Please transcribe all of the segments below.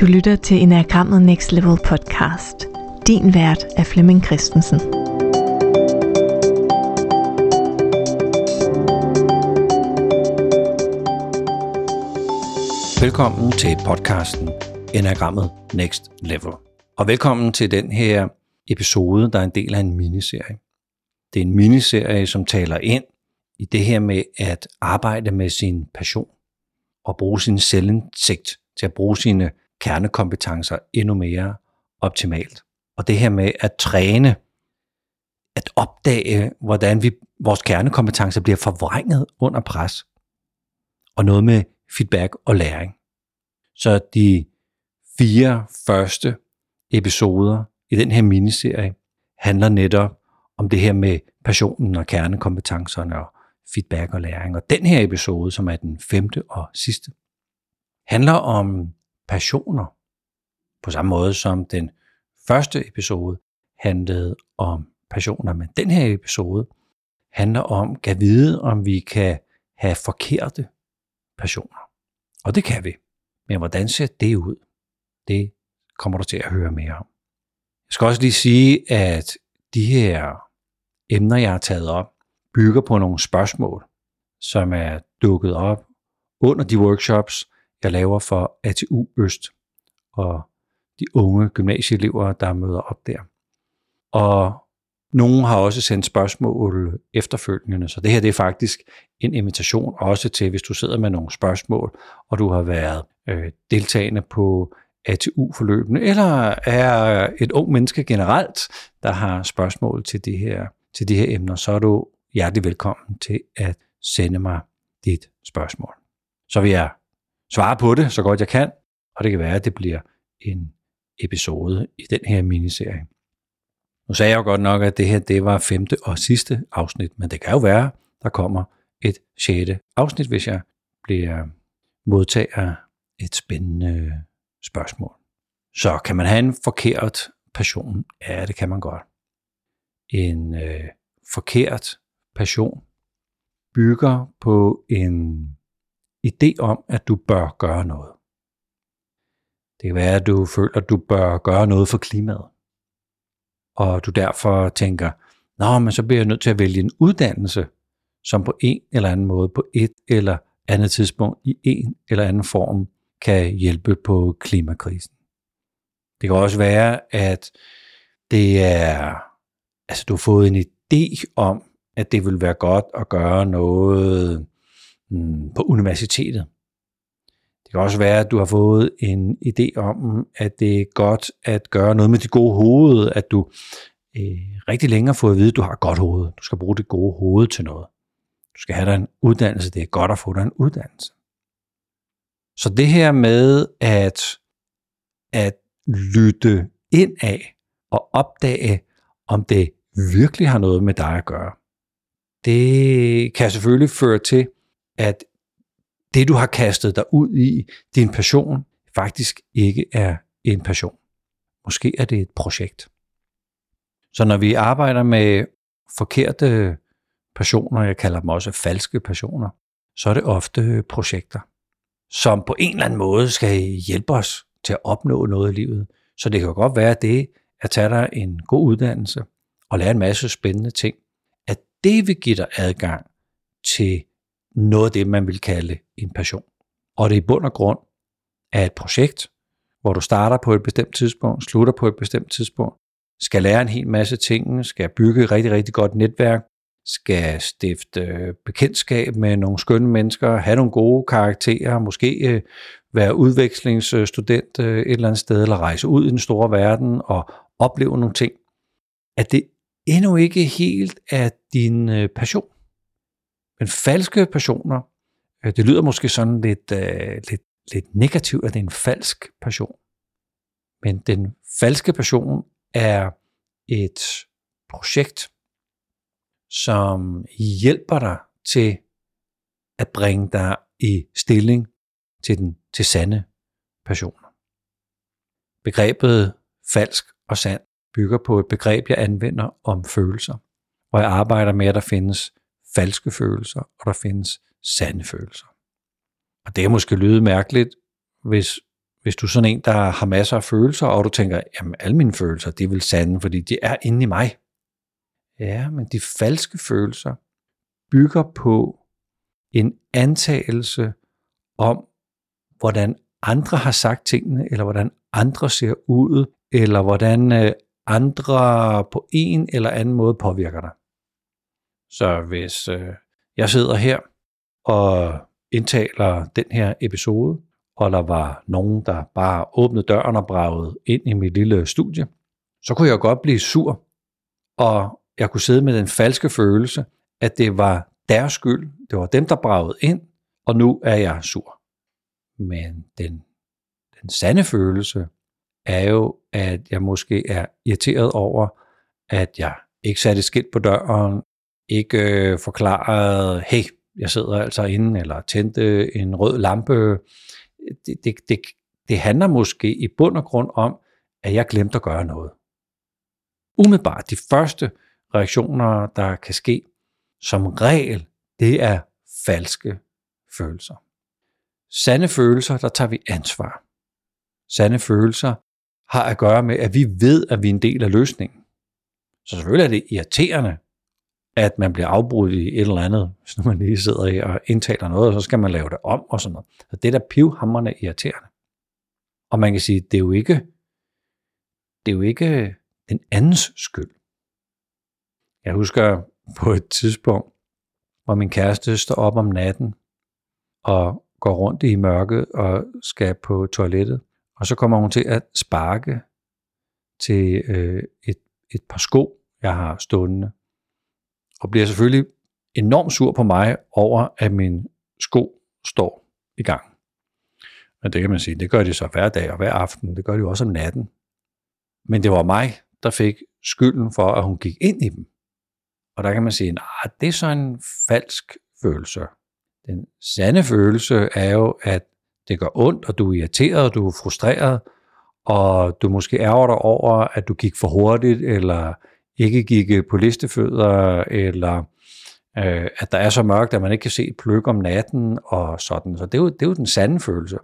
Du lytter til Enagrammet Next Level podcast. Din vært er Flemming Christensen. Velkommen til podcasten Enagrammet Next Level. Og velkommen til den her episode, der er en del af en miniserie. Det er en miniserie, som taler ind i det her med at arbejde med sin passion og bruge sin selvindsigt til at bruge sine kernekompetencer endnu mere optimalt. Og det her med at træne, at opdage, hvordan vi, vores kernekompetencer bliver forvrænget under pres. Og noget med feedback og læring. Så de fire første episoder i den her miniserie handler netop om det her med passionen og kernekompetencerne og feedback og læring. Og den her episode, som er den femte og sidste, handler om passioner. På samme måde som den første episode handlede om passioner. Men den her episode handler om at vide, om vi kan have forkerte passioner. Og det kan vi. Men hvordan ser det ud? Det kommer du til at høre mere om. Jeg skal også lige sige, at de her emner, jeg har taget op, bygger på nogle spørgsmål, som er dukket op under de workshops, jeg laver for ATU Øst og de unge gymnasieelever, der møder op der. Og nogen har også sendt spørgsmål efterfølgende, så det her det er faktisk en invitation også til, hvis du sidder med nogle spørgsmål, og du har været øh, deltagende på ATU-forløbene, eller er et ung menneske generelt, der har spørgsmål til de her, til de her emner, så er du hjertelig velkommen til at sende mig dit spørgsmål. Så vil jeg svare på det, så godt jeg kan, og det kan være, at det bliver en episode i den her miniserie. Nu sagde jeg jo godt nok, at det her det var femte og sidste afsnit, men det kan jo være, der kommer et sjette afsnit, hvis jeg bliver modtager et spændende spørgsmål. Så kan man have en forkert passion? Ja, det kan man godt. En øh, forkert passion bygger på en idé om, at du bør gøre noget. Det kan være, at du føler, at du bør gøre noget for klimaet. Og du derfor tænker, nå, men så bliver jeg nødt til at vælge en uddannelse, som på en eller anden måde, på et eller andet tidspunkt, i en eller anden form, kan hjælpe på klimakrisen. Det kan også være, at det er, altså du har fået en idé om, at det vil være godt at gøre noget mm, på universitetet. Det kan også være, at du har fået en idé om, at det er godt at gøre noget med det gode hoved, at du øh, rigtig længe har fået at vide, at du har et godt hoved. Du skal bruge det gode hoved til noget. Du skal have dig en uddannelse. Det er godt at få dig en uddannelse. Så det her med at, at lytte ind af og opdage, om det virkelig har noget med dig at gøre, det kan selvfølgelig føre til, at det du har kastet dig ud i, din passion, faktisk ikke er en passion. Måske er det et projekt. Så når vi arbejder med forkerte passioner, jeg kalder dem også falske passioner, så er det ofte projekter, som på en eller anden måde skal hjælpe os til at opnå noget i livet. Så det kan godt være det, at tage dig en god uddannelse og lære en masse spændende ting, at det vil give dig adgang til noget af det, man vil kalde en passion. Og det er i bund og grund af et projekt, hvor du starter på et bestemt tidspunkt, slutter på et bestemt tidspunkt, skal lære en hel masse ting, skal bygge et rigtig, rigtig godt netværk, skal stifte øh, bekendtskab med nogle skønne mennesker, have nogle gode karakterer, måske øh, være udvekslingsstudent øh, et eller andet sted, eller rejse ud i den store verden og opleve nogle ting, at det endnu ikke helt er din passion. Men falske passioner, øh, det lyder måske sådan lidt, øh, lidt, lidt negativt, at det er en falsk passion. Men den falske passion er et projekt, som hjælper dig til at bringe dig i stilling til den til sande passioner. Begrebet falsk og sand bygger på et begreb, jeg anvender om følelser, og jeg arbejder med, at der findes falske følelser, og der findes sande følelser. Og det er måske lyde mærkeligt, hvis hvis du er sådan en, der har masser af følelser, og du tænker, jamen alle mine følelser, det er vel sande, fordi de er inde i mig. Ja, men de falske følelser bygger på en antagelse om, hvordan andre har sagt tingene, eller hvordan andre ser ud, eller hvordan øh, andre på en eller anden måde påvirker dig. Så hvis øh, jeg sidder her og indtaler den her episode, og der var nogen, der bare åbnede døren og bragede ind i mit lille studie, så kunne jeg godt blive sur, og jeg kunne sidde med den falske følelse, at det var deres skyld, det var dem, der bragede ind, og nu er jeg sur. Men den, den sande følelse er jo, at jeg måske er irriteret over, at jeg ikke satte skilt på døren, ikke øh, forklarede, hey, jeg sidder altså inde, eller tændte en rød lampe. Det, det, det, det handler måske i bund og grund om, at jeg glemte at gøre noget. Umiddelbart, de første reaktioner, der kan ske, som regel, det er falske følelser. Sande følelser, der tager vi ansvar. Sande følelser har at gøre med, at vi ved, at vi er en del af løsningen. Så selvfølgelig er det irriterende, at man bliver afbrudt i et eller andet, hvis man lige sidder i og indtaler noget, og så skal man lave det om og sådan noget. Så det er da pivhammerne irriterende. Og man kan sige, det er jo ikke, det er jo ikke den andens skyld. Jeg husker på et tidspunkt, hvor min kæreste står op om natten og går rundt i mørket og skal på toilettet. Og så kommer hun til at sparke til øh, et, et par sko, jeg har stående. Og bliver selvfølgelig enormt sur på mig over, at min sko står i gang. Men det kan man sige, det gør de så hver dag og hver aften. Det gør de også om natten. Men det var mig, der fik skylden for, at hun gik ind i dem. Og der kan man sige, at det er så en falsk følelse. Den sande følelse er jo, at det gør ondt, og du er irriteret, og du er frustreret, og du måske ærger dig over, at du gik for hurtigt, eller ikke gik øh, på listefødder, eller øh, at der er så mørkt, at man ikke kan se pløk om natten, og sådan. Så det er jo, det er jo den sande følelse.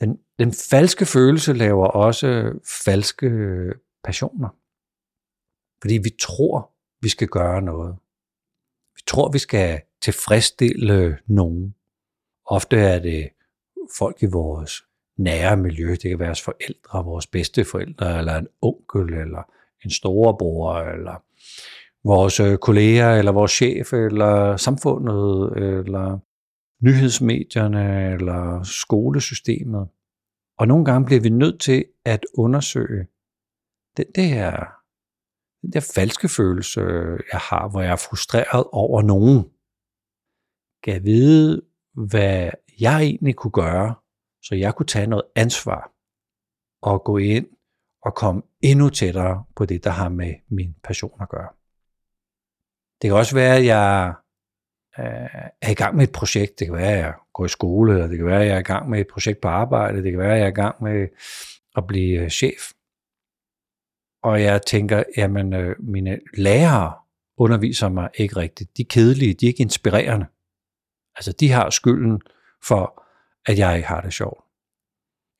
Den, den falske følelse laver også falske øh, passioner. Fordi vi tror, vi skal gøre noget. Vi tror, vi skal tilfredsstille øh, nogen. Ofte er det folk i vores nære miljø. Det kan være vores forældre, vores bedsteforældre, eller en onkel, eller en storebror, eller vores øh, kolleger, eller vores chef, eller samfundet, eller nyhedsmedierne, eller skolesystemet. Og nogle gange bliver vi nødt til at undersøge den der den der falske følelse, jeg har, hvor jeg er frustreret over nogen, kan jeg vide, hvad jeg egentlig kunne gøre, så jeg kunne tage noget ansvar og gå ind og komme endnu tættere på det, der har med min passion at gøre. Det kan også være, at jeg øh, er i gang med et projekt. Det kan være, at jeg går i skole, eller det kan være, at jeg er i gang med et projekt på arbejde. Det kan være, at jeg er i gang med at blive øh, chef. Og jeg tænker, jamen øh, mine lærere underviser mig ikke rigtigt. De er kedelige, de er ikke inspirerende. Altså de har skylden for, at jeg ikke har det sjovt.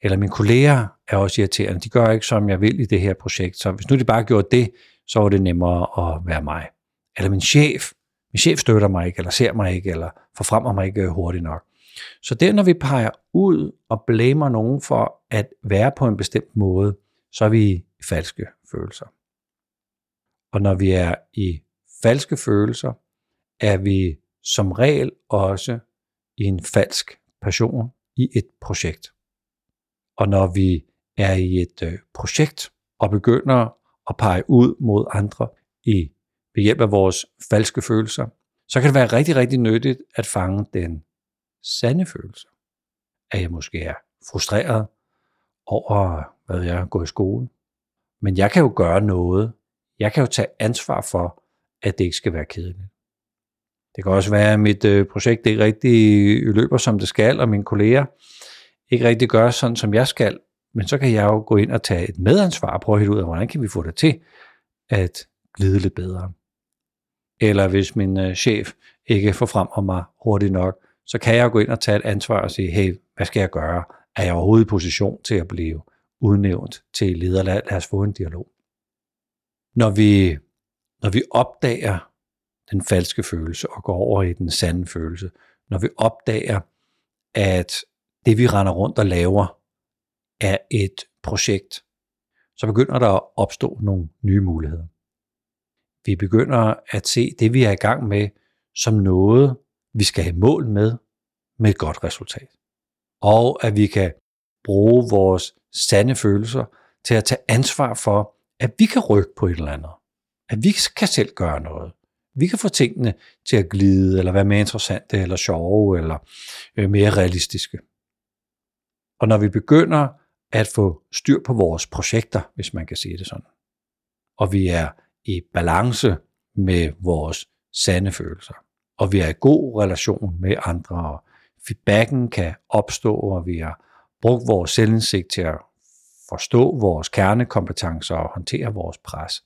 Eller mine kolleger er også irriterende. De gør ikke, som jeg vil i det her projekt. Så hvis nu de bare gjorde det, så var det nemmere at være mig. Eller min chef. Min chef støtter mig ikke, eller ser mig ikke, eller forfremmer mig ikke øh, hurtigt nok. Så det, når vi peger ud og blamer nogen for at være på en bestemt måde, så er vi falske følelser. Og når vi er i falske følelser, er vi som regel også i en falsk passion i et projekt. Og når vi er i et øh, projekt og begynder at pege ud mod andre i ved hjælp af vores falske følelser, så kan det være rigtig, rigtig nyttigt at fange den sande følelse. At jeg måske er frustreret over, hvad jeg går i skole, men jeg kan jo gøre noget. Jeg kan jo tage ansvar for, at det ikke skal være kedeligt. Det kan også være, at mit øh, projekt ikke rigtig løber, som det skal, og mine kolleger ikke rigtig gøre sådan, som jeg skal. Men så kan jeg jo gå ind og tage et medansvar og prøve at ud af, hvordan kan vi få det til at glide lidt bedre. Eller hvis min øh, chef ikke får frem mig hurtigt nok, så kan jeg gå ind og tage et ansvar og sige, hey, hvad skal jeg gøre? er jeg overhovedet i position til at blive udnævnt til leder? Lad, lad os få en dialog. Når vi, når vi opdager den falske følelse og går over i den sande følelse, når vi opdager, at det vi render rundt og laver er et projekt, så begynder der at opstå nogle nye muligheder. Vi begynder at se det, vi er i gang med, som noget, vi skal have mål med, med et godt resultat. Og at vi kan bruge vores sande følelser til at tage ansvar for, at vi kan rykke på et eller andet. At vi kan selv gøre noget. Vi kan få tingene til at glide, eller være mere interessante, eller sjove, eller øh, mere realistiske. Og når vi begynder at få styr på vores projekter, hvis man kan sige det sådan, og vi er i balance med vores sande følelser, og vi er i god relation med andre, og feedbacken kan opstå, og vi har brugt vores selvindsigt til at forstå vores kernekompetencer og håndtere vores pres.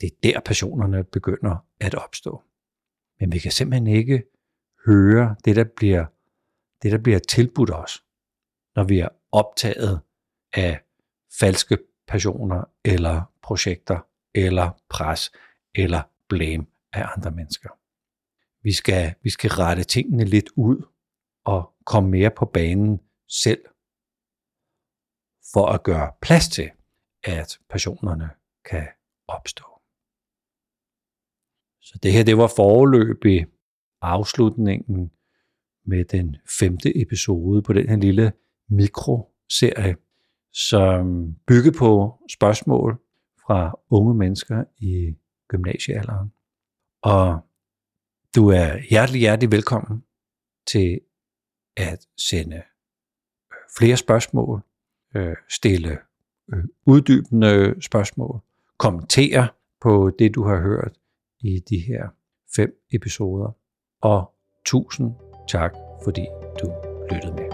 Det er der passionerne begynder at opstå. Men vi kan simpelthen ikke høre det, der bliver, det, der bliver tilbudt os, når vi er optaget af falske passioner eller projekter eller pres eller blame af andre mennesker. Vi skal, vi skal rette tingene lidt ud og komme mere på banen selv, for at gøre plads til, at passionerne kan opstå. Så det her, det var forløbig afslutningen med den femte episode på den her lille mikroserie, som bygger på spørgsmål fra unge mennesker i gymnasiealderen. Og du er hjertelig, hjertelig velkommen til at sende øh, flere spørgsmål, øh, stille øh, uddybende spørgsmål, kommentere på det, du har hørt i de her fem episoder. Og tusind tak, fordi du lyttede.